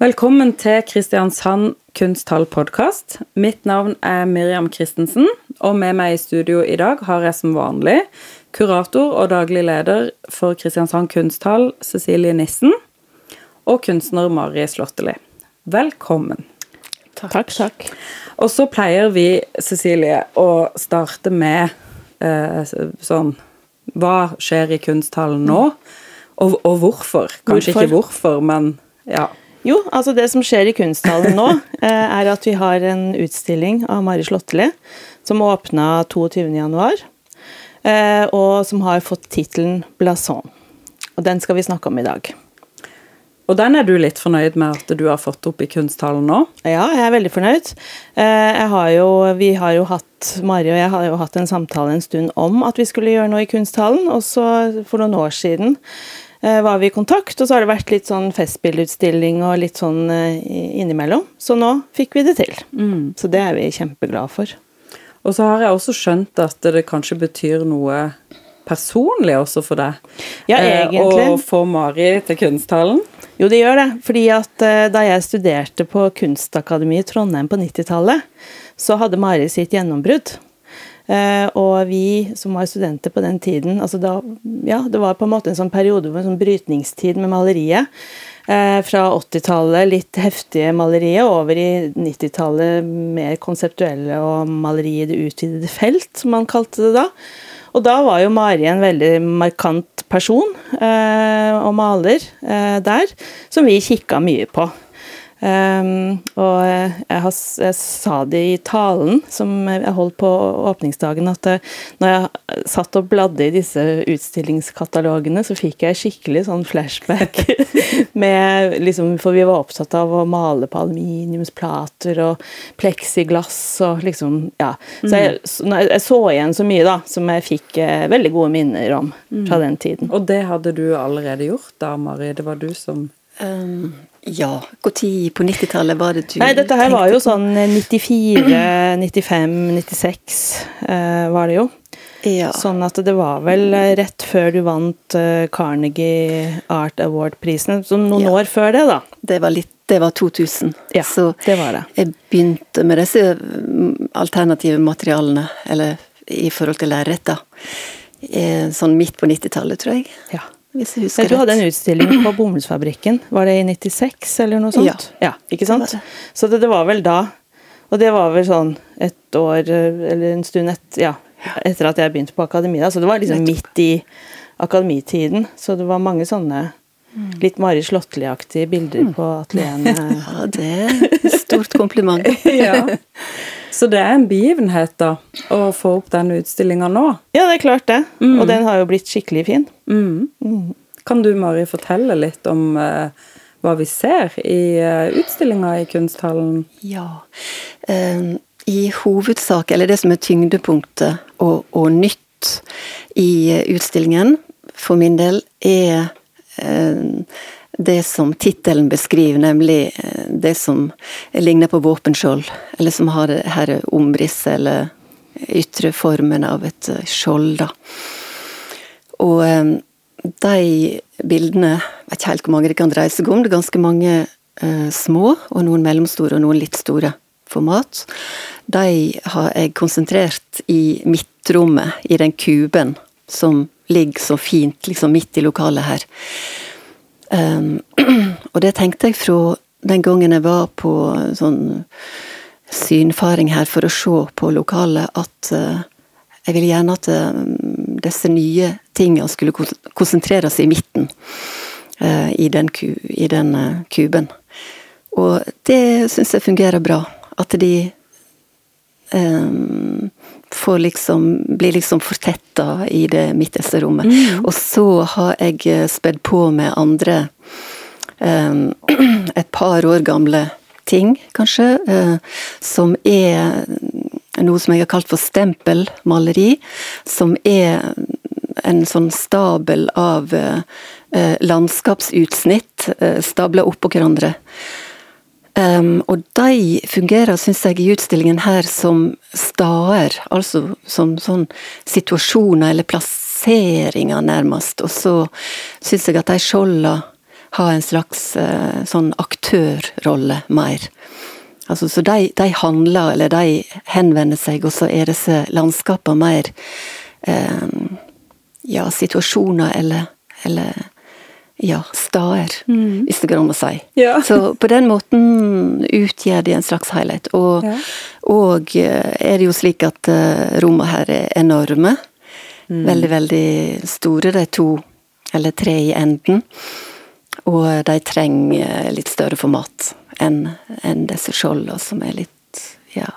Velkommen til Kristiansand kunsthall-podkast. Mitt navn er Miriam Christensen, og med meg i studio i dag har jeg som vanlig kurator og daglig leder for Kristiansand kunsthall, Cecilie Nissen, og kunstner Mari Slåtteli. Velkommen. Takk, takk. Og så pleier vi, Cecilie, å starte med eh, sånn Hva skjer i kunsthallen nå? Og, og hvorfor? Kanskje Hvorfor? ikke hvorfor, men ja. Jo, altså det som skjer i kunsthallen nå, eh, er at vi har en utstilling av Mari Slåtteli som åpna 22.1, eh, og som har fått tittelen 'Blason'. Og den skal vi snakke om i dag. Og den er du litt fornøyd med at du har fått opp i kunsthallen nå? Ja, jeg er veldig fornøyd. Eh, Jeg har jo, vi har jo hatt, Mari og jeg har jo hatt en samtale en stund om at vi skulle gjøre noe i kunsthallen, og så for noen år siden var vi i kontakt, og så har det vært litt sånn festspillutstilling og litt sånn eh, innimellom. Så nå fikk vi det til. Så det er vi kjempeglade for. Og så har jeg også skjønt at det kanskje betyr noe personlig også for deg. Ja, eh, egentlig. Å få Mari til kunsthallen. Jo, det gjør det. Fordi at eh, da jeg studerte på Kunstakademiet i Trondheim på 90-tallet, så hadde Mari sitt gjennombrudd. Eh, og vi som var studenter på den tiden altså da, ja, Det var på en måte en sånn periode med en sånn brytningstid med maleriet. Eh, fra 80-tallet, litt heftige maleriet, over i 90-tallet mer konseptuelle og maleri i det utvidede felt, som man kalte det da. Og da var jo Mari en veldig markant person eh, og maler der, som vi kikka mye på. Um, og jeg, har, jeg sa det i talen som jeg holdt på åpningsdagen, at eh, når jeg satt og bladde i disse utstillingskatalogene, så fikk jeg skikkelig sånn flashback. med, liksom, for vi var opptatt av å male på aluminiumsplater og pleksiglass og liksom Ja. Så jeg, så jeg, jeg så igjen så mye, da, som jeg fikk eh, veldig gode minner om fra den tiden. Og det hadde du allerede gjort da, Mari. Det var du som Um, ja, når på 90-tallet var det du Nei, dette her var tenkte jo sånn 94, 95, 96 uh, var det jo. Ja. Sånn at det var vel rett før du vant uh, Carnegie Art Award-prisen. Så noen Ja. år før det, da. Det var, litt, det var 2000. Ja, så det var det. jeg begynte med disse mm, alternative materialene, eller i forhold til lerret, da. Eh, Sånn midt på 90-tallet, tror jeg. Ja. Hvis jeg husker rett. du hadde en utstilling på Bomullsfabrikken. Var det i 96 eller noe sånt? Ja. ikke sant? det. Så det, det var vel da. Og det var vel sånn et år eh, eller en stund et, ja, etter at jeg begynte på akademiet. Så det var liksom midt i akademitiden. Så det var mange sånne Mm. litt Mari Slåttli-aktige bilder på atelieret. Ja, det er et stort kompliment. Ja. Så det er en begivenhet, da, å få opp den utstillinga nå. Ja, det er klart det. Og den har jo blitt skikkelig fin. Mm. Kan du, Mari, fortelle litt om eh, hva vi ser i uh, utstillinga i Kunsthallen? Ja. Um, I hovedsak, eller det som er tyngdepunktet og, og nytt i eh, utstillingen, for min del, er eh, det som tittelen beskriver, nemlig eh, det som ligner på våpenskjold, eller som har det her omrisset eller ytre formen av et eh, skjold, da. Og eh, de bildene, jeg vet ikke helt hvor mange det kan dreie seg om, det er ganske mange eh, små, og noen mellomstore og noen litt store format. De har jeg konsentrert i midtrommet, i den kuben som ligger så fint liksom midt i lokalet her. Um, og det tenkte jeg fra den gangen jeg var på sånn synfaring her for å se på lokalet, at uh, jeg ville gjerne at uh, disse nye tingene skulle konsentrere konsentreres i midten Uh, i den, ku, i den eh, kuben. Og det syns jeg fungerer bra. At de får liksom Blir liksom fortetta i det midterste rommet. Og så har jeg eh, spedd på med andre um, et par år gamle ting, kanskje, uh, som er noe som jeg har kalt for stempelmaleri, som er en sånn stabel av eh, landskapsutsnitt uh, stabla oppå hverandre. Um, og de fungerer, syns jeg, i utstillingen her som stader, altså som sånn situasjoner eller plasseringer, nærmest. Og så syns jeg at de skjolda har en slags uh, sånn aktørrolle mer. Altså, så de, de, handler, eller de henvender seg, og så er disse landskapene mer um, ja, situasjoner eller, eller ja, steder, mm. hvis det går an å si. Ja. Så på den måten utgjør de en slags helhet. Og, ja. og eh, er det jo slik at uh, rommene her er enorme. Mm. Veldig, veldig store, de to eller tre i enden. Og de trenger litt større format enn en disse skjoldene, som er litt ja,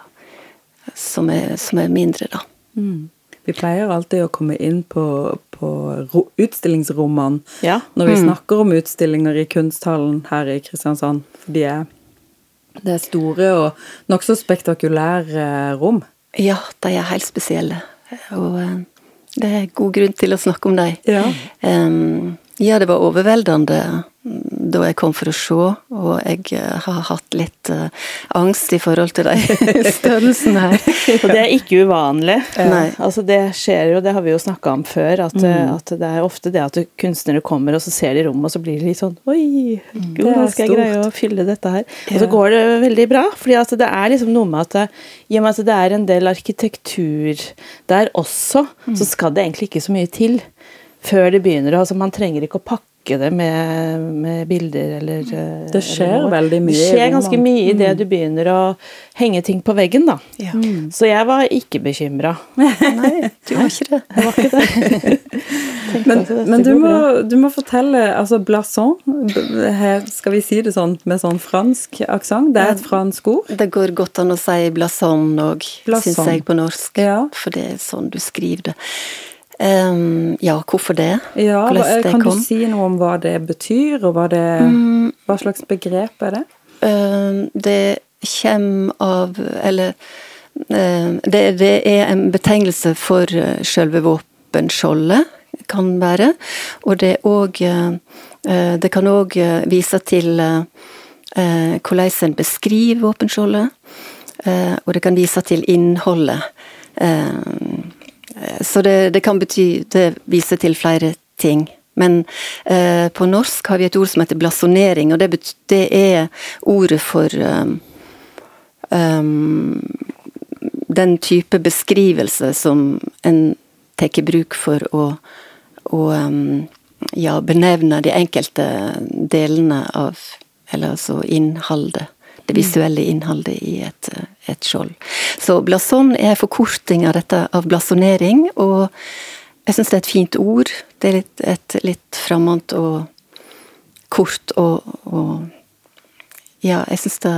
som er, som er mindre, da. Mm. Vi pleier alltid å komme inn på, på utstillingsrommene ja. når vi mm. snakker om utstillinger i kunsthallen her i Kristiansand. For de er, det er store og nokså spektakulære rom. Ja, de er helt spesielle. Og eh, det er god grunn til å snakke om dem. Ja. Um, ja, det var overveldende da jeg kom for å se, og jeg eh, har hatt litt uh, angst i forhold til de størrelsene her. og det er ikke uvanlig. Nei. Altså det skjer jo, det har vi jo snakka om før, at, eh, mm. at, det er ofte det at kunstnere kommer, og så ser de rommet, og så blir det litt sånn Oi, mm. gud, nå skal jeg greie å fylle dette her. Og så går det veldig bra, fordi altså det er liksom noe med at i og med at det er en del arkitektur der også, mm. så skal det egentlig ikke så mye til før det begynner. altså Man trenger ikke å pakke det med, med bilder eller eh, Det skjer eller veldig mye. Det skjer ganske mye i det mm. du begynner å henge ting på veggen, da. Ja. Mm. Så jeg var ikke bekymra. Nei, du var ikke det. Jeg var ikke det. men, men du, må, du, må, fortelle altså Blason, her skal vi si det sånn med sånn fransk aksent? Det er et fransk ord? Det går godt an å si blason òg, syns jeg på norsk. Ja. For det er sånn du skriver det. Um, ja, hvorfor det? Ja, det Kan kom? du si noe om hva det betyr, og hva, det, mm. hva slags begrep er det? Um, det kommer av Eller um, det, det, er en betegnelse for uh, selve våpenskjoldet, kan være. Og det òg uh, uh, Det kan òg uh, vise til uh, hvordan en beskriver våpenskjoldet, og det kan vise til innholdet. Uh, så det, det, kan bety Det viser til flere ting. Men eh, på norsk har vi et ord som heter blasonering, og det, betyr, det er ordet for um, um, den type beskrivelse som en tar i bruk for å, å um, ja, benevne de enkelte delene av Eller altså innholdet det visuelle innholdet i et, et skjold. Så blason er forkorting av dette av blasonering, og jeg syns det er et fint ord. Det er litt, et litt fremmed og kort og, og Ja, jeg syns det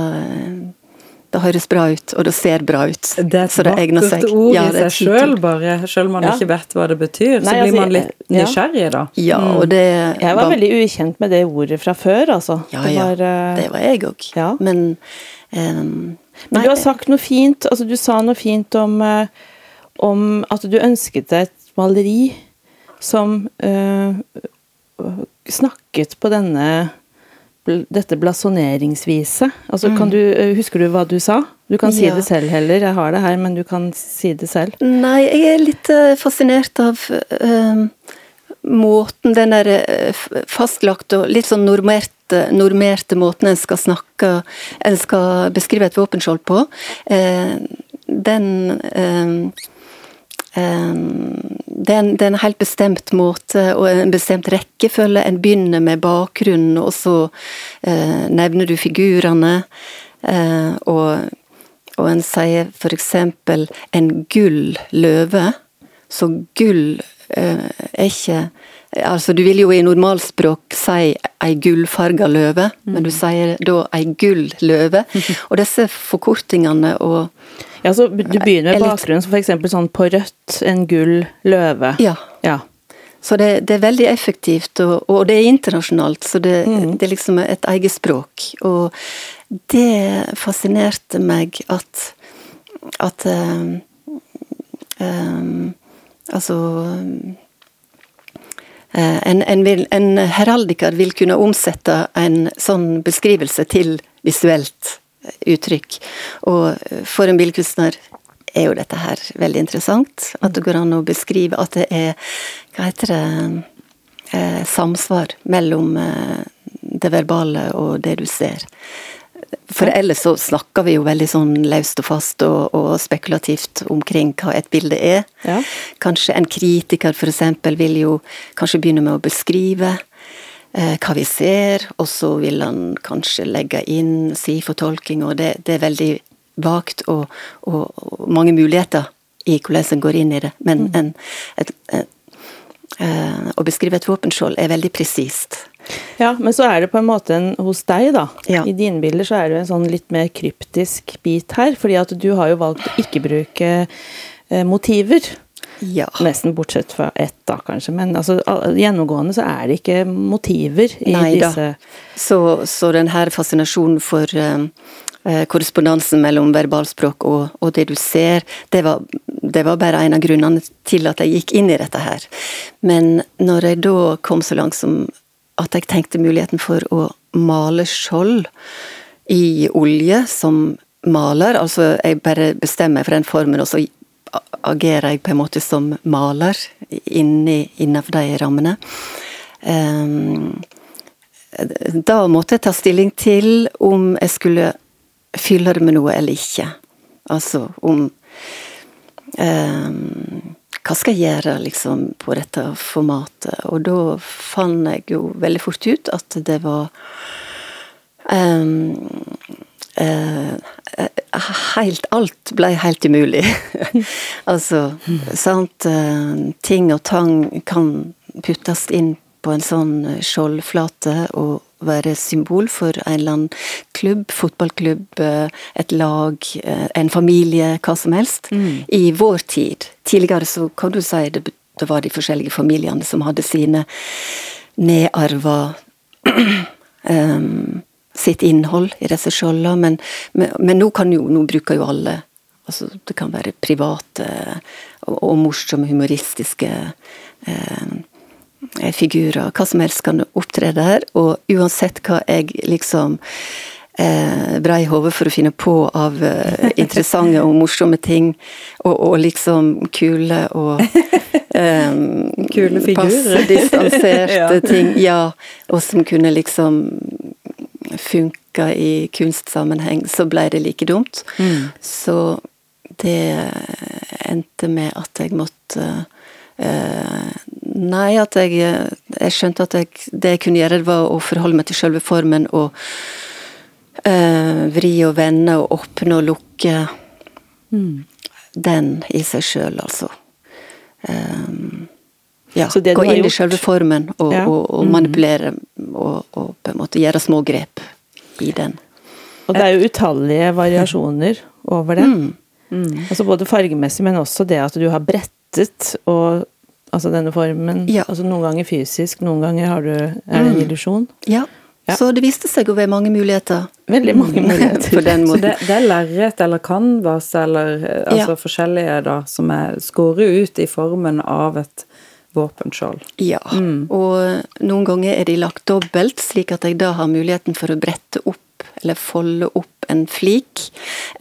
det høres bra ut, og det ser bra ut. Det er et vakkert ord ja, i seg sjøl, bare. Selv om man ja. ikke vet hva det betyr, Nei, så blir altså, man litt nysgjerrig, da. Ja, og mm. det Jeg var veldig ukjent med det ordet fra før, altså. Ja, det var, ja. Uh... Det var jeg òg. Ja. Men um, Men du har sagt noe fint, altså du sa noe fint om, uh, om at du ønsket deg et maleri som uh, snakket på denne dette blasoneringsviset. Altså, mm. du, eh, husker du hva du sa? Du kan si ja. det selv heller, jeg har det her, men du kan si det selv. Nei, jeg er litt uh, fascinert av uh, måten den der fastlagt og litt sånn normerte, normerte måten en skal snakke En skal beskrive et våpenskjold på. den det er, en, det er, en, helt bestemt måte og en bestemt rekkefølge. En begynner med bakgrunnen, og så eh, nevner du figurene. Eh, og, og en sier f.eks. en gull løve. Så gull eh, er ikke Altså, du vil jo i normalspråk si ei gullfarga løve, mm. men du sier da ei gull løve. Og disse forkortingene og ja, så Du begynner med bakgrunnen som f.eks. sånn på rødt, en gull løve. Ja. ja. Så det, det, er veldig effektivt, og, og, det er internasjonalt, så det, mm. det, er liksom et eget språk. Og det fascinerte meg at at um, um, Altså en, en, vil, en, heraldiker vil kunne omsette en sånn beskrivelse til visuelt uttrykk. Og for en bilkunstner er jo dette her veldig interessant. At det går an å beskrive at det er Hva heter det eh, Samsvar mellom eh, det verbale og det du ser. For ellers så snakker vi jo veldig sånn løst og fast og, og spekulativt omkring hva et bilde er. Ja. Kanskje en kritiker f.eks. vil jo kanskje begynne med å beskrive hva vi ser, og så vil han kanskje legge inn si fortolking, og det, det er veldig vagt og, og, og, mange muligheter i hvordan en går inn i det. Men en, et, et, et, å beskrive et våpenskjold er veldig presist. Ja, men så er det på en måte en, hos deg, da. Ja. I dine bilder så er det en sånn litt mer kryptisk bit her. fordi at du har jo valgt å ikke bruke eh, motiver. Ja. Nesten bortsett fra ett, da, kanskje. Men altså, gjennomgående så er det ikke motiver i Nei disse Så, så den her fascinasjonen for eh, korrespondansen mellom verbalspråk og, og det du ser, det var, det var bare en av grunnene til at jeg gikk inn i dette her. Men når jeg da kom så langt som at jeg tenkte muligheten for å male skjold i olje som maler, altså jeg bare bestemmer meg for den formen, og så agerer jeg på en måte som maler inni, innenfor de rammene. Ehm, da måtte jeg ta stilling til om jeg skulle fylle det med noe eller ikke. Altså om ehm, Hva skal jeg gjøre liksom på dette formatet? Og da fant jeg jo veldig fort ut at det var um, eh, Helt Alt ble helt umulig. altså, sant eh, Ting og tang kan puttes inn på en sånn skjoldflate og være symbol for en eller annen klubb, fotballklubb, eh, et lag, eh, en familie, hva som helst. I vår tid. Tidligere så kan du si det, det var de forskjellige familiene som hadde sine nedarva um, sitt innhold i disse skjoldene, men, men, men nå kan jo, nå bruker jo alle Altså, det kan være private og, og morsomme, humoristiske eh, figurer. Hva som helst kan opptre der, og uansett hva jeg liksom eh, brei hodet for å finne på av eh, interessante og morsomme ting, og, og liksom kule og eh, Kule figurer. Passe distanserte Ja. ting, ja, og som kunne liksom funka i kunstsammenheng, så ble det like dumt. Så det endte med at jeg måtte eh, Nei, at jeg, jeg skjønte at jeg, det jeg kunne gjøre, det var å forholde meg til selve formen og eh, vri og vende og åpne og lukke den i seg sjøl, altså. Um, ja, Så det du gå inn inn i selve formen og, Ja. og, og manipulere og, og på en måte gjøre små grep i den. Og det er jo utallige variasjoner over det. Altså både fargemessig, men også det at du har brettet og Altså denne formen. Ja. Altså noen ganger fysisk, noen ganger har du, er det en illusjon. Ja. Ja. Så det viste seg å være mange muligheter. Veldig mange muligheter. På den Så det, det er lerret eller canvas eller eh, altså Ja. forskjellige da, som er skåret ut i formen av et våpenskjold. Ja, og noen ganger er de lagt dobbelt, slik at jeg da har muligheten for å brette opp eller folde opp en flik.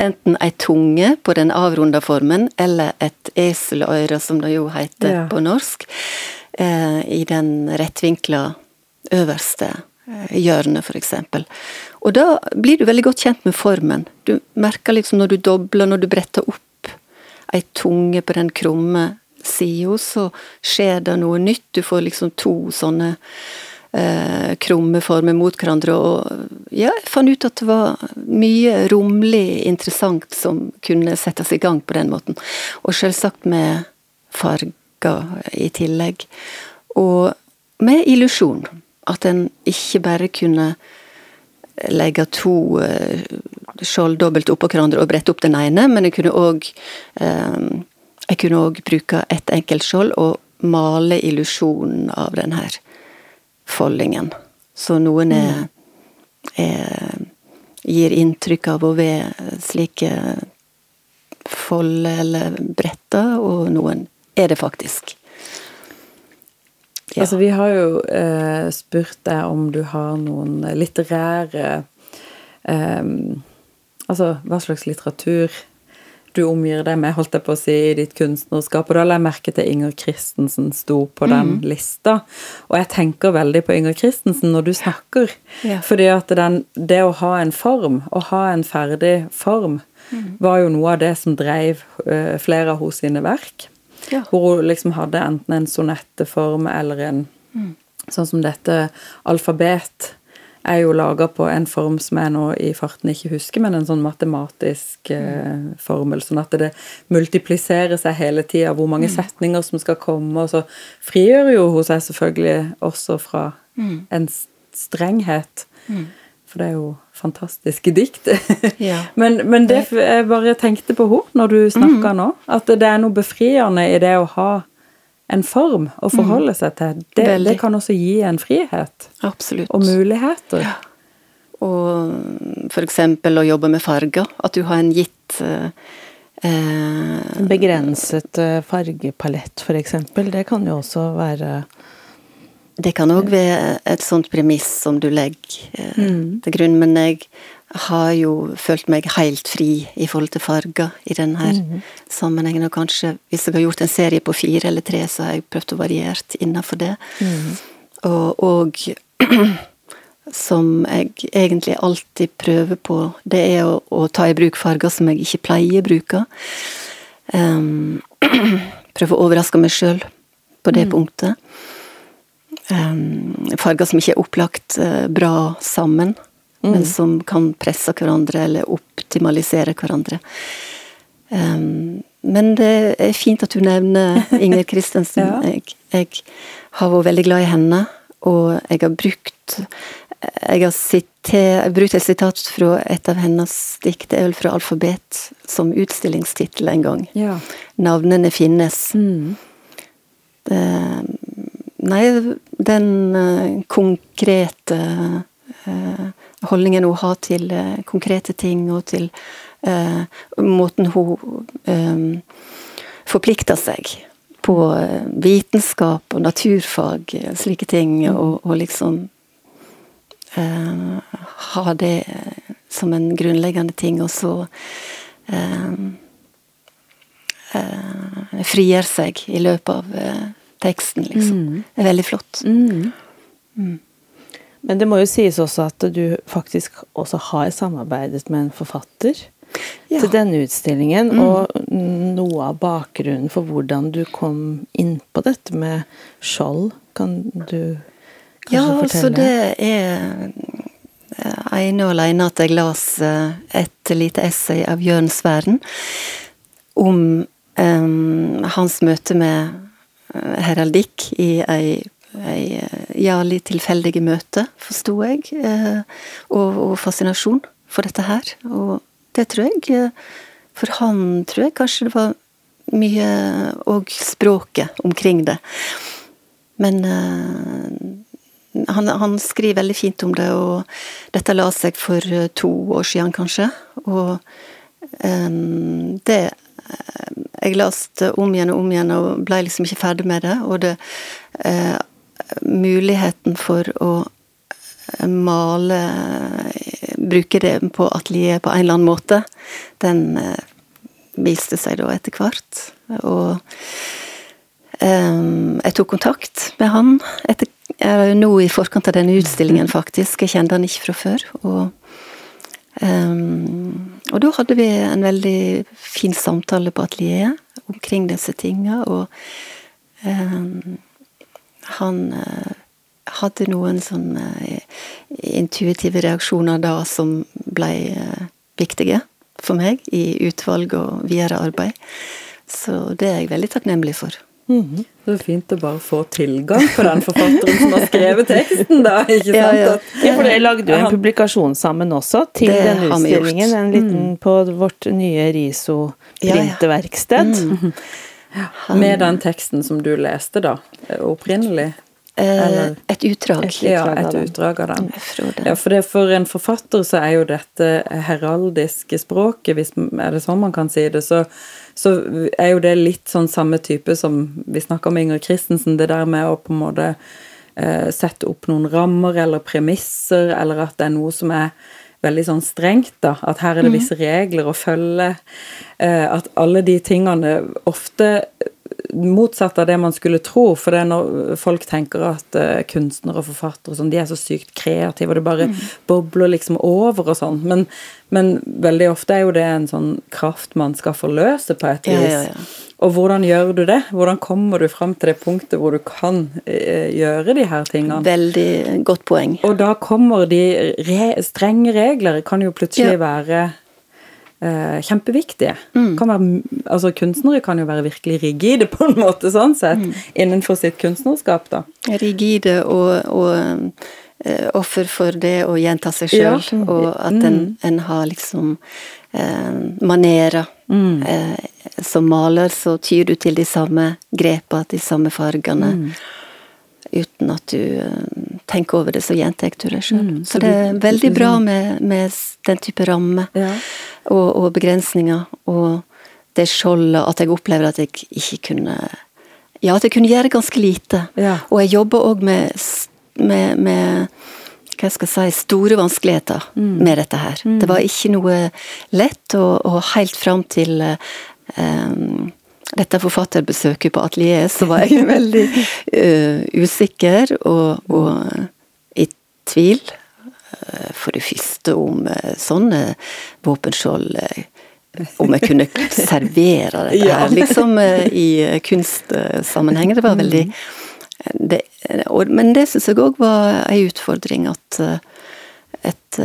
Enten ei tunge på den avrunda formen, eller et eseløre, som det jo heter Ja. på norsk, eh, i den rettvinkla øverste eh, hjørnet, eksempel. Og da blir du veldig godt kjent med formen. Du merker liksom når du dobler, når du bretter opp ei tunge på den krumme sida, så skjer det noe nytt. Du får liksom to sånne eh, krumme former mot hverandre. Og ja, jeg fant ut at det var mye romlig interessant som kunne settes i gang på den måten. Og selvsagt med farger i tillegg. Og med illusjon. At en ikke bare kunne legge to eh, skjold dobbelt oppå hverandre og brette opp den ene, men en kunne òg Jeg kunne òg bruke ett enkelt skjold og male illusjonen av den her foldingen. Så noen er, er gir inntrykk av å være slike folde eller bretter, og noen er det faktisk. Ja. Altså, vi har jo eh, spurt deg om du har noen litterære eh, Altså, hva slags litteratur du omgir deg med, holdt jeg på å si, i ditt kunstnerskap. Og da la jeg merke til Inger Christensen sto på den lista. Og jeg tenker veldig på Inger Christensen når du snakker. Ja. Fordi at den, det å ha en form, å ha en ferdig form, var jo noe av det som dreiv uh, flere av hos sine verk. Ja. Hvor hun liksom hadde enten en sonetteform eller en Sånn som dette alfabet er jo laga på en form som jeg nå i farten ikke husker, men en sånn matematisk eh, formel. Sånn at det multipliserer seg hele tida, hvor mange setninger som skal komme. Og så frigjør jo hun seg selvfølgelig også fra en strenghet. strenghet. For det er jo fantastiske dikt. Ja. men, men det jeg bare tenkte på henne når du snakka nå, at det er noe befriende i det å ha en form å forholde seg til. Det, det kan også gi en frihet Absolutt. og muligheter. Og for eksempel å jobbe med farger. At du har en gitt eh, eh, En begrenset eh, fargepalett, eksempel, det kan jo også være Det kan òg være et sånt premiss som du legger eh, til grunn, men jeg har jo følt meg helt fri i forhold til farger i denne sammenhengen. Og kanskje, hvis jeg har gjort en serie på fire eller tre, så har jeg prøvd å variere innenfor det. Og, og som jeg egentlig alltid prøver på, det er å, å ta i bruk farger som jeg ikke pleier å bruke. Um, prøve å overraske meg sjøl på det punktet. Um, farger som ikke er opplagt uh, bra sammen, men som kan presse hverandre eller optimalisere hverandre. Um, men det er fint at du nevner Inger Kristensen. Ja. jeg, jeg har vært veldig glad i henne, og jeg har brukt jeg har siter, jeg brukt et sitat fra et av hennes dikt, det er vel fra Alfabet, som utstillingstittel en gang. Ja. 'Navnene finnes'. Mm. Det, Nei, den eh, konkrete holdningen hun har til eh, konkrete ting, og til eh, måten hun eh, forplikter seg på eh, vitenskap og naturfag, og slike ting, og, og liksom eh, ha det eh, som en grunnleggende ting, og så eh, eh, frigjør seg i løpet av eh, teksten, liksom. Det er veldig flott. Mm. Men det må jo sies også at du faktisk også har samarbeidet med en forfatter Ja. til denne utstillingen, og noe av bakgrunnen for hvordan du kom inn på dette med skjold, kan du kanskje Ja, altså fortelle? det er eh, ene og alene at jeg las eh, et lite essay av Jørn Sværen om um, hans møte med heraldikk i ei ei jærlig tilfeldige møte, forsto jeg, eh, og, og fascinasjon for dette her. Og det tror jeg eh, For han tror jeg kanskje det var mye Og språket omkring det. Men eh, han, han skriver veldig fint om det, og dette la seg for eh, to år siden, kanskje. Og um, det eh, Jeg leste om igjen og om igjen og ble liksom ikke ferdig med det. Og det eh, Muligheten for å eh, male Bruke det på atelier på en eller annen måte, den eh, viste seg da etter hvert. Og um, jeg tok kontakt med han etter, nå i forkant av denne utstillingen, faktisk. Jeg kjente han ikke fra før. Og, Um, og da hadde vi en veldig fin samtale på atelieret omkring disse tinga, og ehm, han eh, hadde noen sånne eh, intuitive reaksjoner da som ble eh, viktige for meg i utvalg og videre arbeid. Så det er jeg veldig takknemlig for. Det er fint å bare få tilgang på den forfatteren som har skrevet teksten, da. ikke sant? Ja, ja. Ja, for dere lagde jo en publikasjon sammen også, til Det denne utstillingen. En liten på vårt nye Riso Ja, ja. Printerverksted. Med den teksten som du leste, da, opprinnelig. Eh, Eller- et utdrag. Et Ja, et utdrag av den. Ja, for det, for en forfatter så er jo dette heraldiske språket, hvis, er det sånn man kan si det, så, så er jo det litt sånn samme type som vi snakka om Inger Christensen, det der med å på en måte eh, sette opp noen rammer eller premisser, eller at det er noe som er veldig sånn strengt, da. At her er det visse regler å følge. Eh, at alle de tingene ofte motsatt av det man skulle tro. For det er når folk tenker at uh, kunstnere og forfattere sånn, de er så sykt kreative, og det bare mm. bobler liksom over og sånn. Men, men, veldig ofte er jo det en sånn kraft man skal forløse på et vis. Ja, ja, ja. Og hvordan gjør du det? Hvordan kommer du fram til det punktet hvor du kan uh, gjøre de her tingene? Veldig godt poeng. Og da kommer de re strenge regler, kan jo plutselig være eh, kjempeviktige. Mm. Være, altså Kunstnere kan jo være virkelig rigide på en måte, sånn sett, mm. innenfor sitt kunstnerskap. da. Rigide og, og uh, offer for det å gjenta seg sjøl, ja. og at en, mm. en har liksom eh, manerer. Mm. Eh, som maler så tyr du til de samme grepa, de samme fargene. Mm. Uten at du tenker over det, så gjentar du deg sjøl. Mm. Så det er veldig bra med, med den type ramme. Ja og, og begrensninger. Og det skjoldet at jeg opplever at jeg ikke kunne Ja, at jeg kunne gjøre ganske lite. Ja. Og jeg jobber òg med, med, med hva skal jeg si, store vanskeligheter mm. med dette her. Mm. Det var ikke noe lett, og, og helt fram til um, dette forfatterbesøket på atelieret, så var jeg veldig uh, usikker og, og, i tvil. Eh, for det første om eh, sånne våpenskjold eh, om jeg kunne servere dette her, liksom, i kunstsammenheng. Det var veldig det, Men det syns jeg òg var ei utfordring, at et,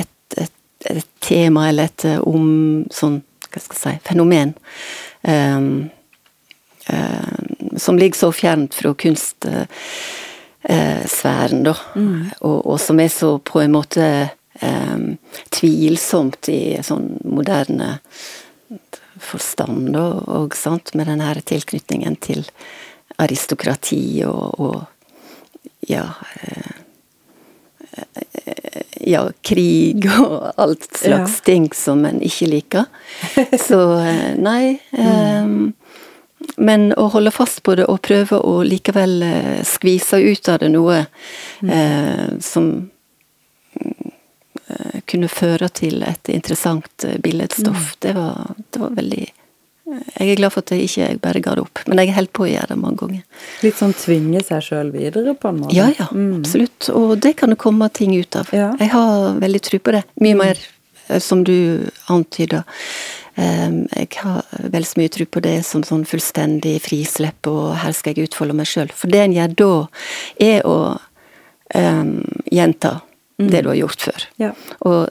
et, et, et, tema eller et om sånn, hva skal jeg si, fenomen um, um, som ligger så fjernt fra kunstsfæren, uh, da. Mm. Og, og, som er så på en måte um, tvilsomt i sånn moderne forstand, da, og sant, med den her tilknytningen til aristokrati og, og ja eh, ja, krig og alt slags ja. ting som en ikke liker. Så eh, nei. Mm. Men å holde fast på det og prøve å likevel eh, skvise ut av det noe mm. eh, som eh, kunne føre til et interessant billedstoff, mm. det, var, det, var, veldig Jeg er glad for at jeg ikke bare ga det opp, men jeg har holdt på å gjøre det mange ganger. Litt sånn tvinge seg sjøl videre, på en måte? Ja, ja, mm. absolutt. Og det kan det komme ting ut av. Ja. Jeg har veldig tro på det. Mye mm. mer, som du antyder. Jeg har vel så mye tro på det som sånn fullstendig frislipp, og her skal jeg utfolde meg sjøl. For det en gjør da, er å um, gjenta mm. det du har gjort før. Ja. Og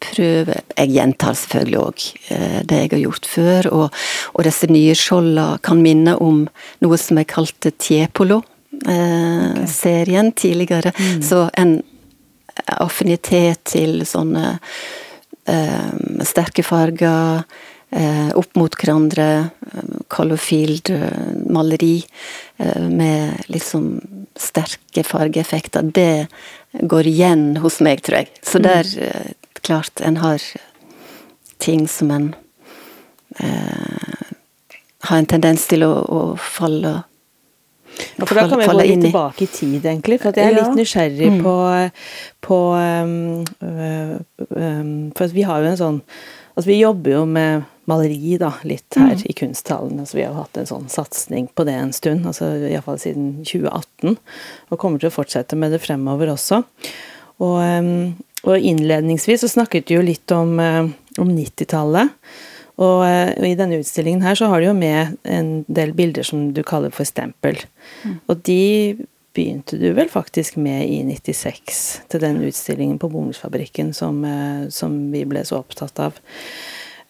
jeg prøver Jeg gjentar selvfølgelig òg uh, det jeg har gjort før, og, og disse nye skjolda kan minne om noe som jeg kalte Tiepolo-serien okay. tidligere. Mm. Så en affinitet til sånne eh, sterke farger eh, opp mot hverandre. Colorfield eh, eh, med liksom sterke fargeeffekter. Det går igjen hos meg, tror jeg. Så mm. der, eh, klart, en har ting som en har en tendens til å, å falle ja, for Da kan vi gå litt tilbake i tid, egentlig. For jeg er litt nysgjerrig mm. på, på um, um, For vi har jo en sånn Altså vi jobber jo med maleri da, litt her mm. i kunsthallen. Altså vi har hatt en sånn satsing på det en stund, altså iallfall siden 2018. Og kommer til å fortsette med det fremover også. Og, um, og innledningsvis så snakket vi jo litt om, uh, om 90-tallet. Og, eh, i denne utstillingen her så har du jo med en del bilder som du kaller for stempel. Mm. Og de begynte du vel faktisk med i 96, til den utstillingen på Bomullsfabrikken som, eh, som, vi ble så opptatt av.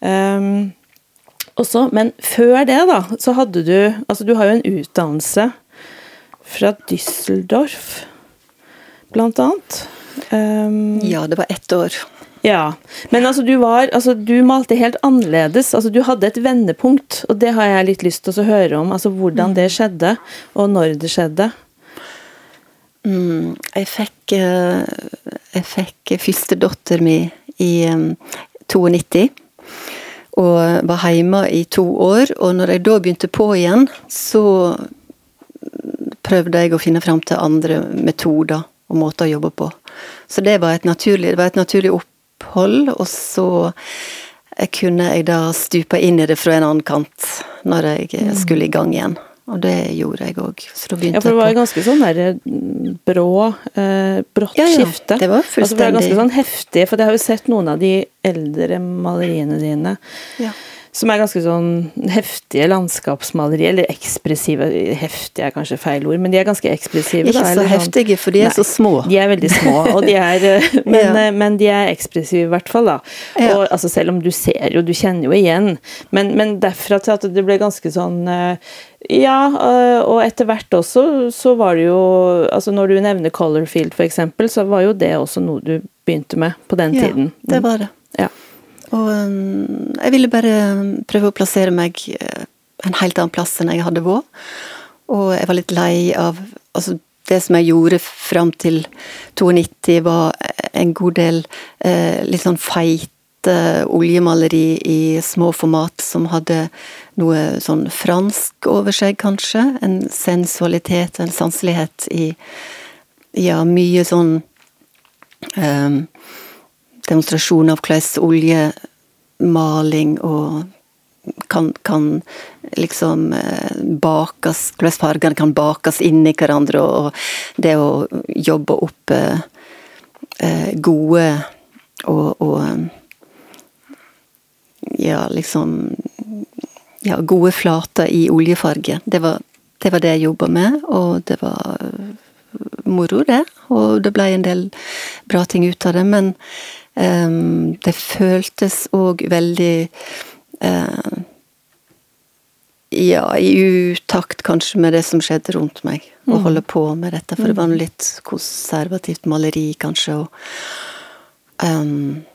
Um, også, men før det, da, så hadde du Altså, du har jo en utdannelse fra Düsseldorf, blant annet. Um, ja, det var ett år. Ja, men altså du var altså du malte helt annerledes. altså Du hadde et vendepunkt, og det har jeg litt lyst til å høre om. altså Hvordan det skjedde, og når det skjedde. Mm, jeg fikk eh, Jeg fikk førstedatter mi i 92. Og var hjemme i to år. Og når jeg da begynte på igjen, så prøvde jeg å finne fram til andre metoder og måter å jobbe på. Så det var et naturlig, det var et naturlig opphold, og så kunne jeg da stupe inn i det fra en annen kant når jeg Mm. skulle i gang igjen. Og det gjorde jeg òg. Ja, for det var ganske sånn der mm, brå, eh, brått Ja, ja, skifte. det var Altså, det var ganske sånn heftig, for jeg har jo sett noen av de eldre maleriene dine. ja. Som er ganske sånn heftige landskapsmalerier, eller ekspressive Heftige er kanskje feil ord, men de er ganske ekspressive. Ikke da, så sånn- heftige, for de er Nei, så små. De er veldig små, og de er, eh, men, Ja. eh, men de er ekspressive i hvert fall, da. Ja. Og altså, selv om du ser jo, du kjenner jo igjen, men, men derfra til at det ble ganske sånn eh, Ja, og etter hvert også så var det jo Altså når du nevner Colorfield eksempel, så var jo det også noe du begynte med på den Ja, tiden. det var det. Ja. Og um, jeg ville bare prøve å plassere meg eh, en helt annen plass enn jeg hadde vært. Og jeg var litt lei av Altså, det som jeg gjorde fram til 92, var en god del eh, litt sånn feite oljemaleri i små format som hadde noe sånn fransk over seg, kanskje. En sensualitet, en sanselighet i Ja, mye sånn um, demonstrasjon av hvordan oljemaling og kan, kan liksom eh, bakes Hvordan fargene kan bakes inn i hverandre, og, det å jobbe opp eh, eh, gode og, og Ja, liksom Ja, gode flater i oljefarge. Det var det, var det jeg jobba med, og det var moro, det. Og det ble en del bra ting ut av det, men det føltes òg veldig uh, Ja, i utakt kanskje med det som skjedde rundt meg, å Mm. holde på med dette. For det var noe litt konservativt maleri, kanskje, og um,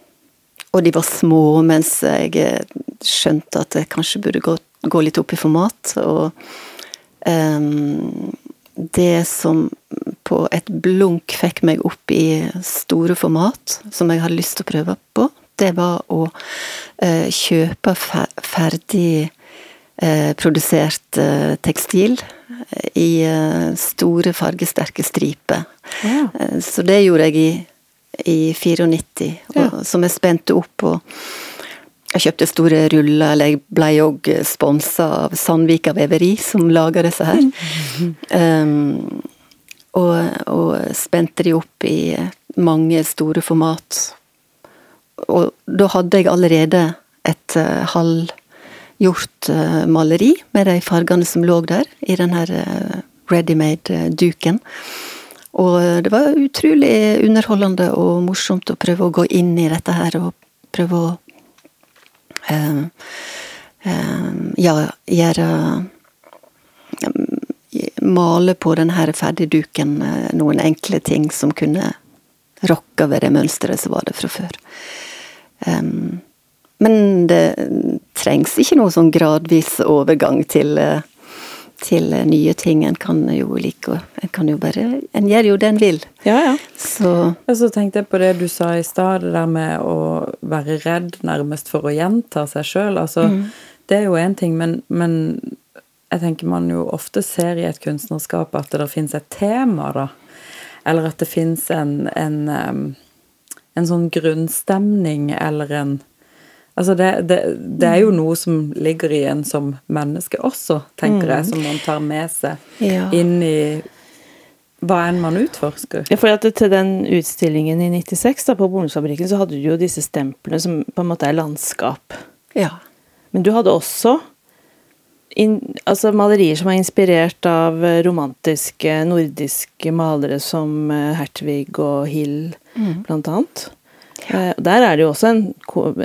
Og de var små, mens jeg eh, skjønte at jeg kanskje burde gå, gå litt opp i format. Og um, det som på et blunk fikk meg opp i store format, som jeg hadde lyst til å prøve på, det var å eh, kjøpe fer ferdig eh, produsert eh, tekstil i eh, store, fargesterke striper. Ja. Eh, så det gjorde jeg i, i 94, og, Ja. som jeg spente opp og jeg kjøpte store ruller, eller jeg ble òg sponsa av Sandvika Veveri, som lager disse her. Um, og, og spente de opp i mange store format. Og da hadde jeg allerede et uh, halvgjort uh, maleri med de fargene som lå der, i den her uh, ready-made-duken. Og det var utrolig underholdende og morsomt å prøve å gå inn i dette her, og prøve å eh, eh, ja, gjøre Male på denne ferdigduken eh, noen enkle ting som kunne rokke ved det mønsteret som var det fra før. Men det trengs ikke noe sånn gradvis overgang til, eh, til nye ting. En kan jo like En kan jo bare En gjør jo det en vil. ja, ja. Så Og så tenkte jeg på det du sa i stad, det der med å være redd nærmest for å gjenta seg sjøl. Altså, det er jo én ting, men, men jeg tenker man jo ofte ser i et kunstnerskap at det fins et tema, da. Eller at det fins en, en, en, en sånn grunnstemning eller en Altså det, det, det er jo noe som ligger i en som menneske også, tenker jeg, som man tar med seg Ja. inn i hva enn man utforsker. Ja, for at Til den utstillingen i 96 da, på Bomullsfabrikken, så hadde du jo disse stemplene som på en måte er landskap. ja. Men du hadde også in, altså malerier som er inspirert av eh, romantiske nordiske malere som Hertwig Hertvig og Hill, blant annet. Eh, og Der er det jo også en,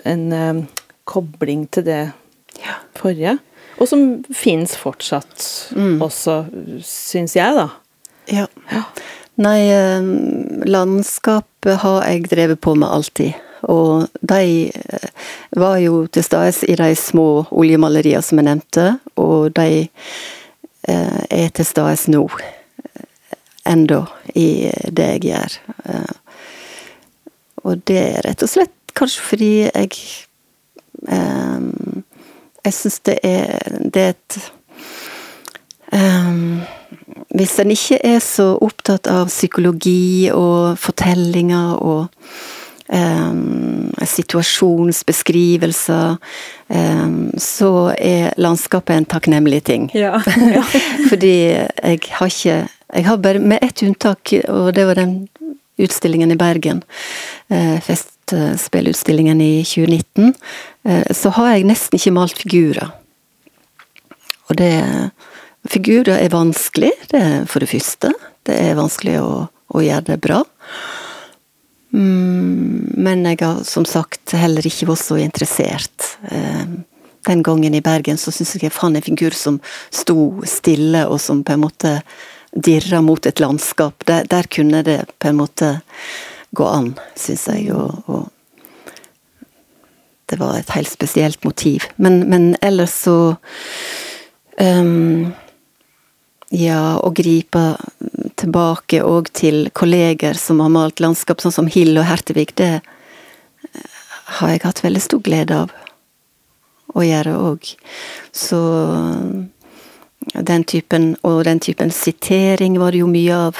en eh, kobling til det Ja. forrige. Og som fins fortsatt også, syns jeg, da. Ja. Nei, eh, landskapet har jeg drevet på med alltid. Og de eh, var jo til stede i de små oljemaleriene som jeg nevnte, og de eh, er til stede nå. eh, Enda i det jeg gjør. Og det er rett og slett kanskje fordi jeg um, Jeg syns det er Det er et um, hvis en ikke er så opptatt av psykologi og fortellinger og um, situasjonsbeskrivelser, så er landskapet en takknemlig ting. Ja. Fordi jeg har ikke Jeg har bare med ett unntak, og det var den utstillingen i Bergen. Uh, Festspillutstillingen i 2019. Uh, så har jeg nesten ikke malt figurer. Og det Figurer er vanskelig, det er for det første. Det er vanskelig å, å gjøre det bra. Mm, men jeg har som sagt heller ikke vært så interessert. Eh, den gangen i Bergen så syns jeg jeg fant en figur som sto stille, og som på en måte dirra mot et landskap. Der, der, kunne det på en måte gå an, syns jeg. Og, og, det var et helt spesielt motiv. Men, men ellers så um, ja, å gripe tilbake òg til kolleger som har malt landskap, sånn som Hill og Hertevig, det eh, har jeg hatt veldig stor glede av å gjøre òg. Så den typen, og den typen sitering var det jo mye av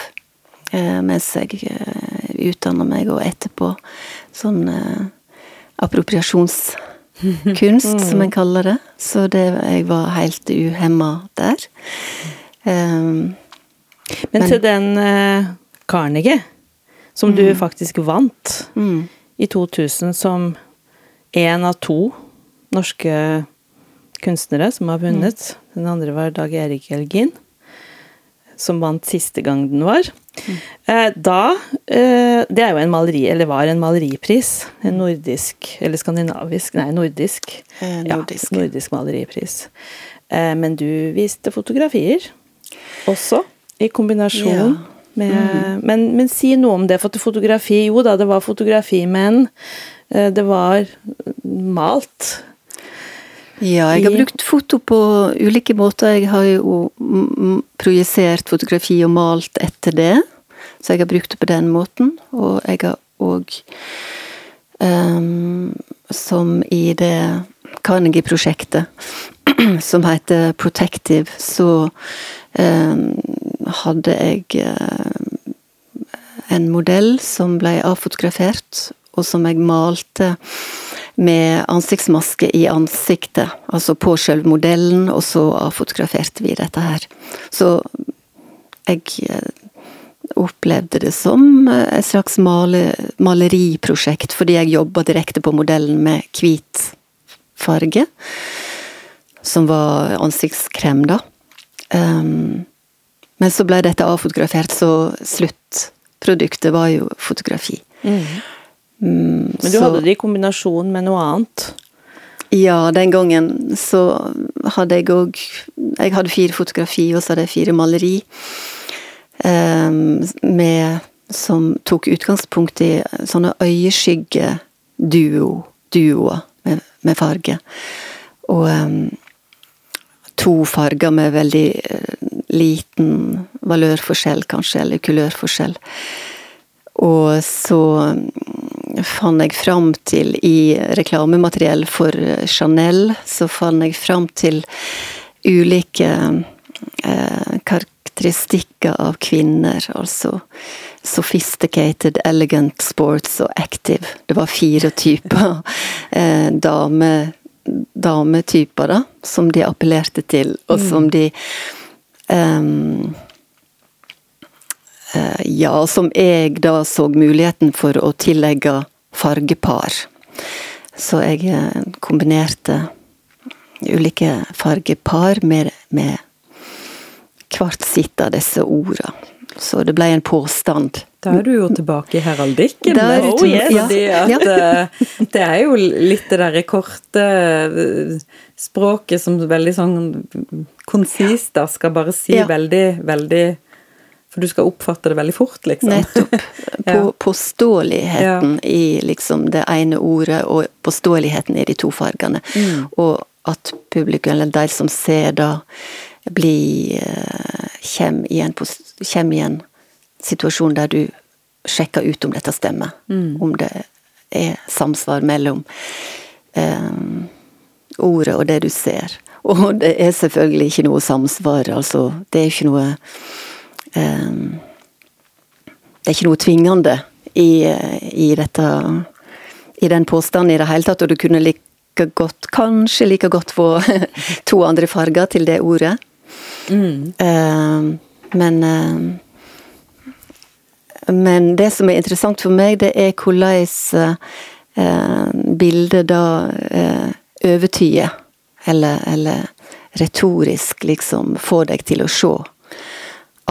eh, mens jeg eh, utdanna meg, og etterpå. Sånn eh, appropriasjonskunst, som en kaller det. Så det, jeg var helt uhemma der. Um, men, men, til den eh, Carnegie, som mm. du faktisk vant mm. i 2000 som én av to norske kunstnere som har vunnet. Mm. Den andre var Dag Erik Elgin, som vant siste gang den var. Uh, da uh, Det er jo en maleri, eller var en maleripris. En nordisk, eller skandinavisk Nei, nordisk. nordisk. Ja, nordisk maleripris. Men du viste fotografier også, i kombinasjon ja. med mm. men, men, si noe om det, for fotografi Jo da, det var fotografi, men eh, det var malt. Ja, jeg har brukt foto på ulike måter. Jeg har jo projisert fotografi og malt etter det. Så jeg har brukt det på den måten. Og jeg har òg um, Som i det Carnegie-prosjektet som heter Protective, så um, hadde jeg um, en modell som ble avfotografert, og som jeg malte med ansiktsmaske i ansiktet, altså på selve modellen, og så avfotograferte vi dette her. Så jeg eh, opplevde det som et slags male, maleriprosjekt, fordi jeg jobba direkte på modellen med hvit farge som var ansiktskrem, da. Um, men så ble dette avfotografert, så sluttproduktet var jo fotografi. Mm. Mm, men du så, hadde det i kombinasjon med noe annet? Ja, den gangen så hadde jeg òg Jeg hadde fire fotografi, og så hadde jeg fire maleri. Um, med, som tok utgangspunkt i sånne øyeskyggeduoer duo, med, med farge. Og um, to farger med veldig eh, liten valørforskjell, kanskje, eller kulørforskjell. Og så fant jeg fram til, i reklamemateriell for Chanel, så fant jeg fram til ulike eh, karakteristikker av kvinner, altså sophisticated, elegant, sports og active. Det var fire typer eh, dame, dametyper, da, som de appellerte til, og mm. som de um, Ja, som jeg da så muligheten for å tillegge fargepar. Så jeg uh, kombinerte ulike fargepar med, med hvert sitt av disse ordene. Så det ble en påstand. Da er du jo tilbake i heraldikken. Da er du oh, yes. Fordi at ja. Eh, det er jo litt det derre korte eh, språket som veldig sånn konsist, da. Skal bare si ja. veldig, veldig For du skal oppfatte det veldig fort, liksom. Nettopp. På, ja. Påståeligheten ja. i liksom det ene ordet, og påståeligheten i de to fargene. Mm. Og at publikum, eller de som ser da, blir Kjem i en, kjem i en situasjon der du sjekker ut om dette stemmer. Mm. Om det er samsvar mellom um, ordet og det du ser. Og det er selvfølgelig ikke noe samsvar, altså. Det er ikke noe Det er ikke noe tvingende i, i dette i den påstanden i det hele tatt, og du kunne like godt, kanskje like godt få to andre farger til det ordet. Mm. Uh, men uh, men det som er interessant for meg, det er hvordan eh, bildet da overtyder eller, eller retorisk liksom får deg til å se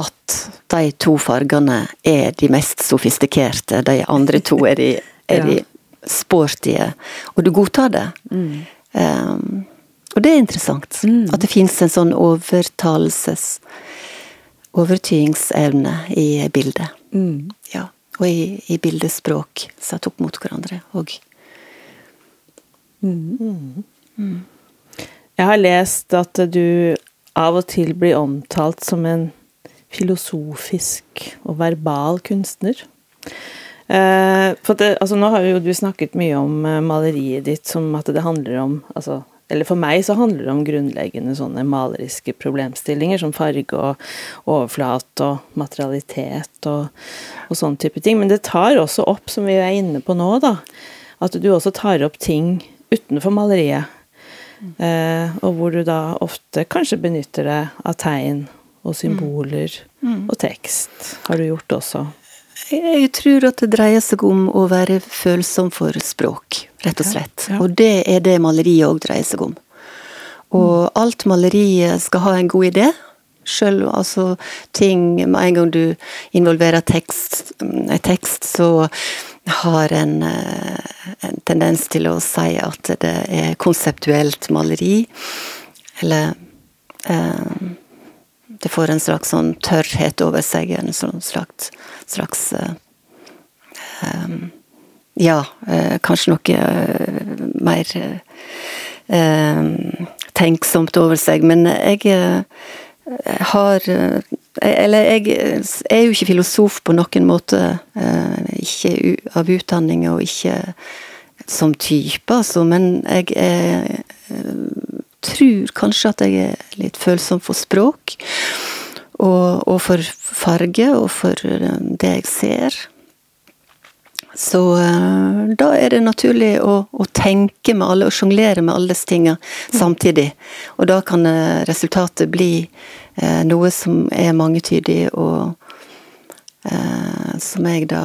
at de to fargene er de mest sofistikerte, de andre to er de, er de sportige, og du godtar det. Mm. Um, og det er interessant. Mm. At det fins en sånn overtalelses Overtydingsevne i bildet. Mm. Ja. Og i, i, bildespråk satt opp mot hverandre òg. Mm. mm. Jeg har lest at du av og til blir omtalt som en filosofisk og verbal kunstner. Eh, for det, altså Nå har jo du snakket mye om eh, maleriet ditt som at det handler om altså, Eller for meg så handler det om grunnleggende sånne maleriske problemstillinger som farge og overflate og materialitet og, og sånn type ting. Men det tar også opp, som vi er inne på nå, da, at du også tar opp ting utenfor maleriet. Eh, og hvor du da ofte kanskje benytter deg av tegn og symboler mm. Mm. og tekst. Har du gjort også? Jeg tror at det dreier seg om å være følsom for språk, rett og slett. Ja, ja. Og det er det maleriet òg dreier seg om. Og mm. alt maleriet skal ha en god idé. Sjøl altså ting Med en gang du involverer tekst, en tekst, så har en, eh, en, tendens til å si at det er konseptuelt maleri. Eller eh, Det får en slags sånn tørrhet over seg, en sånn slags, slags uh, um, Ja, uh, kanskje noe uh, mer tenksomt over seg. Men jeg har eller jeg er jo ikke filosof på noen måte. Ikke av utdanning og ikke som type, altså. Men jeg er, tror kanskje at jeg er litt følsom for språk. Og, og for farge, og for eh, det jeg ser. Så da er det naturlig å, å tenke med alle og sjonglere med alle disse tinga samtidig. Og da kan resultatet bli Eh, noe som er mangetydig, og eh, som jeg da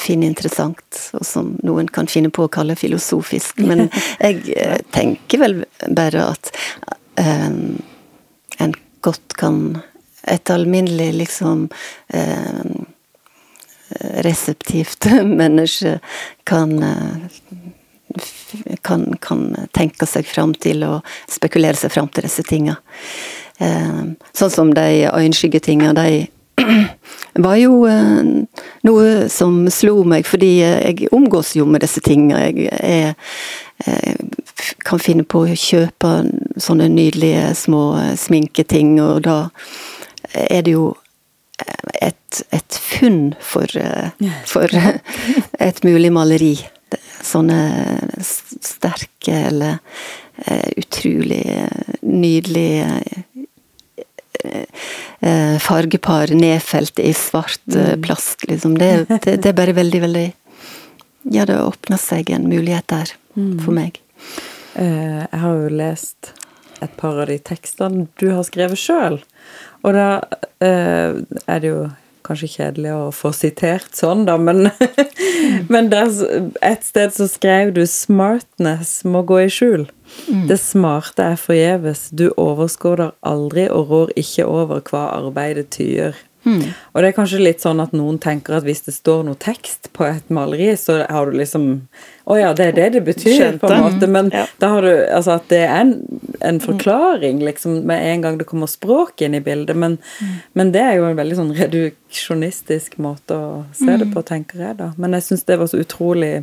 finner interessant, og som noen kan finne på å kalle filosofisk. Men jeg eh, tenker vel bare at en godt kan Et alminnelig liksom reseptivt menneske kan kan, kan tenke seg fram til og spekulere seg fram til disse tinga. Sånn som de øyenskyggetinga, de var jo eh, noe som slo meg, fordi jeg omgås jo med disse tingene. Jeg, jeg, jeg, kan finne på å kjøpe sånne nydelige små sminketing, og da er det jo et, et funn for, for et mulig maleri sånne sterke eller utrolig nydelige fargepar nedfelt i svart mm. plast, liksom. Det, det, det, er bare veldig, veldig Ja, det åpner seg en mulighet der mm. for meg. jeg har jo lest et par av de tekstene du har skrevet sjøl, og da er det jo kanskje kjedelig å få sitert sånn, da, men, men der, et sted så skrev du 'Smartness må gå i skjul'. Mm. Det smarte er forgjeves. Du overskåder aldri og rår ikke over hva arbeidet tyr. Mm. Og det er kanskje litt sånn at noen tenker at hvis det står noe tekst på et maleri, så har du liksom Å ja, det er det det betyr, Skjønte. på en måte. Men ja. da har du Altså at det er en, en, forklaring, liksom, med en gang det kommer språk inn i bildet. Men, mm. men det er jo en veldig sånn reduksjonistisk måte å se det på, tenker jeg, da. Men jeg syns det var så utrolig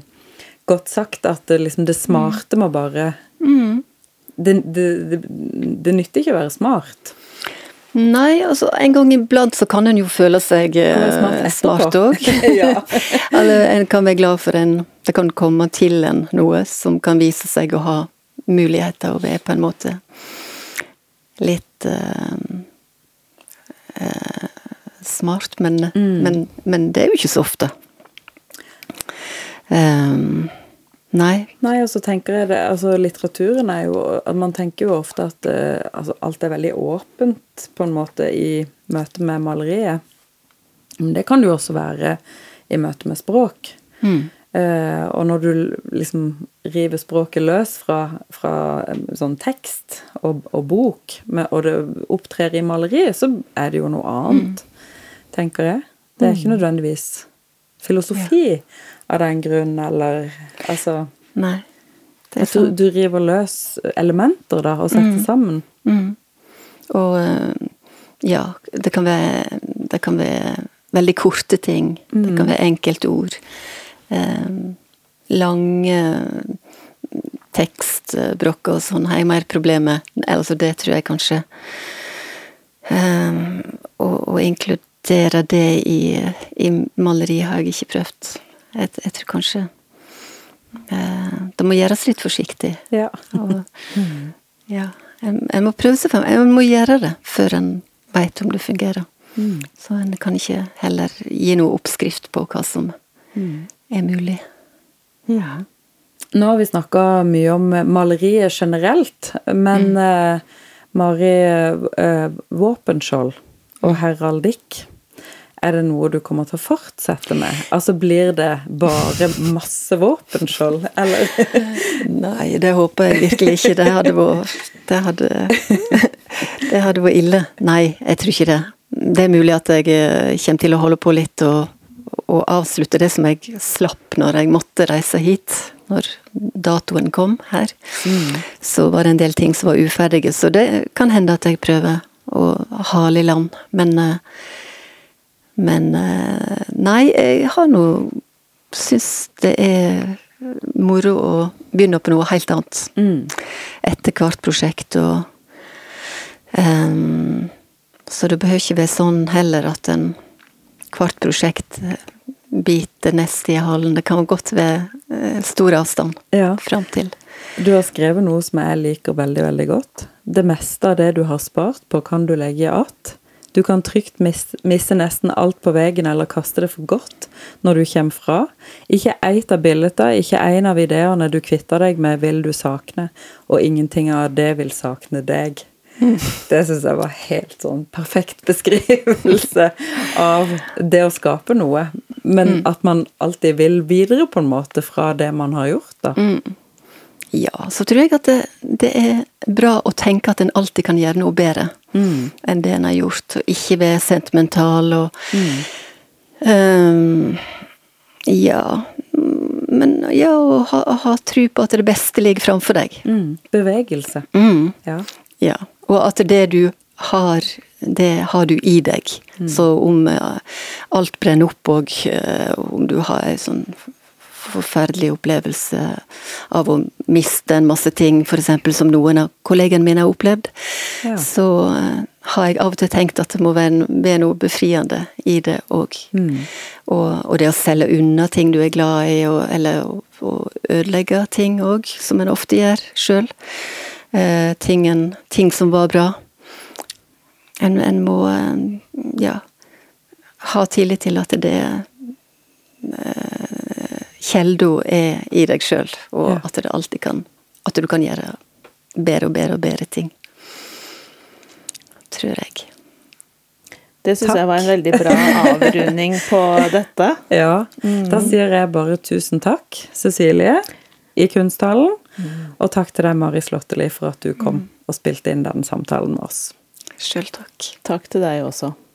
godt sagt at det, liksom, det smarte må bare mm. det, det, det, det nytter ikke å være smart. Nei, altså en gang iblant så kan en jo føle seg eh, smart òg. Eller en kan være glad for en Det kan komme til en noe som kan vise seg å ha muligheter og være på en måte litt uh, uh, smart, men, mm. men, men, det er jo ikke så ofte. Um, nei. Nei, og så tenker jeg det Altså, litteraturen er jo Man tenker jo ofte at uh, altså, alt er veldig åpent, på en måte, i møte med maleriet. Men det kan det jo også være i møte med språk. Mm. Uh, og når du liksom river språket løs fra, fra sånn tekst og, og bok, med, og det opptrer i maleriet, så er det jo noe annet, mm. tenker jeg. Det er ikke mm. nødvendigvis filosofi ja. Av den grunn, eller altså Nei. Det at du, du, river løs elementer, da, og setter mm. sammen. Mm. Og eh, ja, det kan være, det kan være veldig korte ting. Det kan mm. være enkeltord. Eh, lange tekstbrokker og sånn har jeg mer problemer. Altså, det tror jeg kanskje eh, å, å, inkludere det i, i maleri har jeg ikke prøvd. Jeg, jeg tror kanskje eh, Det må gjøres litt forsiktig. Ja. og, ja. En, en, må prøve seg frem. En må gjøre det før en veit om det fungerer. Mm. Så en kan ikke heller gi noe oppskrift på hva som mm er mulig. Ja. Nå har vi snakka mye om maleriet generelt, men mm. eh, Mari, eh, våpenskjold og heraldikk, er det noe du kommer til å fortsette med? Altså blir det bare masse våpenskjold, eller? Nei, det håper jeg virkelig ikke. Det hadde vært Det hadde, det hadde vært ille. Nei, jeg tror ikke det. Det er mulig at jeg eh, kommer til å holde på litt og og avslutte det som jeg slapp når jeg måtte reise hit, når datoen kom her. Mm. Så var det en del ting som var uferdige, så det kan hende at jeg prøver å hale i land. Men, eh, men eh, Nei, jeg har nå syns det er moro å begynne på noe helt annet. Mm. Etter hvert prosjekt og um, Så det behøver ikke være sånn heller at en hvert prosjekt biter nest i halen. Det kan godt være eh, stor avstand ja. fram til. Du har skrevet noe som jeg liker veldig, veldig godt. Det meste av det du har spart på, kan du legge att. Du kan trygt miste nesten alt på veggen eller kaste det for godt når du kommer fra. Ikke ett av bildene, ikke en av ideene du kvitter deg med, vil du sakne, og ingenting av det vil sakne deg. Det syns jeg var helt sånn perfekt beskrivelse av det å skape noe. Men mm. at man alltid vil videre, på en måte, fra det man har gjort, da. Mm. Ja, så tror jeg at det, det, er bra å tenke at en alltid kan gjøre noe bedre mm. enn det en har gjort, og ikke være sentimental og um, Ja. Men ja, å ha, ha tro på at det beste ligger framfor deg. Mm. Bevegelse. Mm. Ja. ja. Og at det du har, det har du i deg. Mm. Så om uh, alt brenner opp og uh, om du har en sånn forferdelig opplevelse av å miste en masse ting, f.eks. som noen av kollegene mine har opplevd, ja. så uh, har jeg av og til tenkt at det må være, være noe befriende i det òg. Mm. Og, og, det å selge unna ting du er glad i, og, eller å, ødelegge ting òg, som en ofte gjør sjøl eh, tingen, ting som var bra. En, en må eh, ja, ha tillit til at det eh, Kjelda er i deg sjøl, og ja. at det alltid kan At du kan gjøre bedre og bedre og bedre ting. Tror jeg. Det syns jeg var en veldig bra avrunding på dette. Ja. Mm. Da sier jeg bare tusen takk, Cecilie, i Kunsthallen. Og takk til deg, Mari Slåtteli, for at du kom mm. og spilte inn den samtalen med oss. Sjøl takk. Takk til deg også.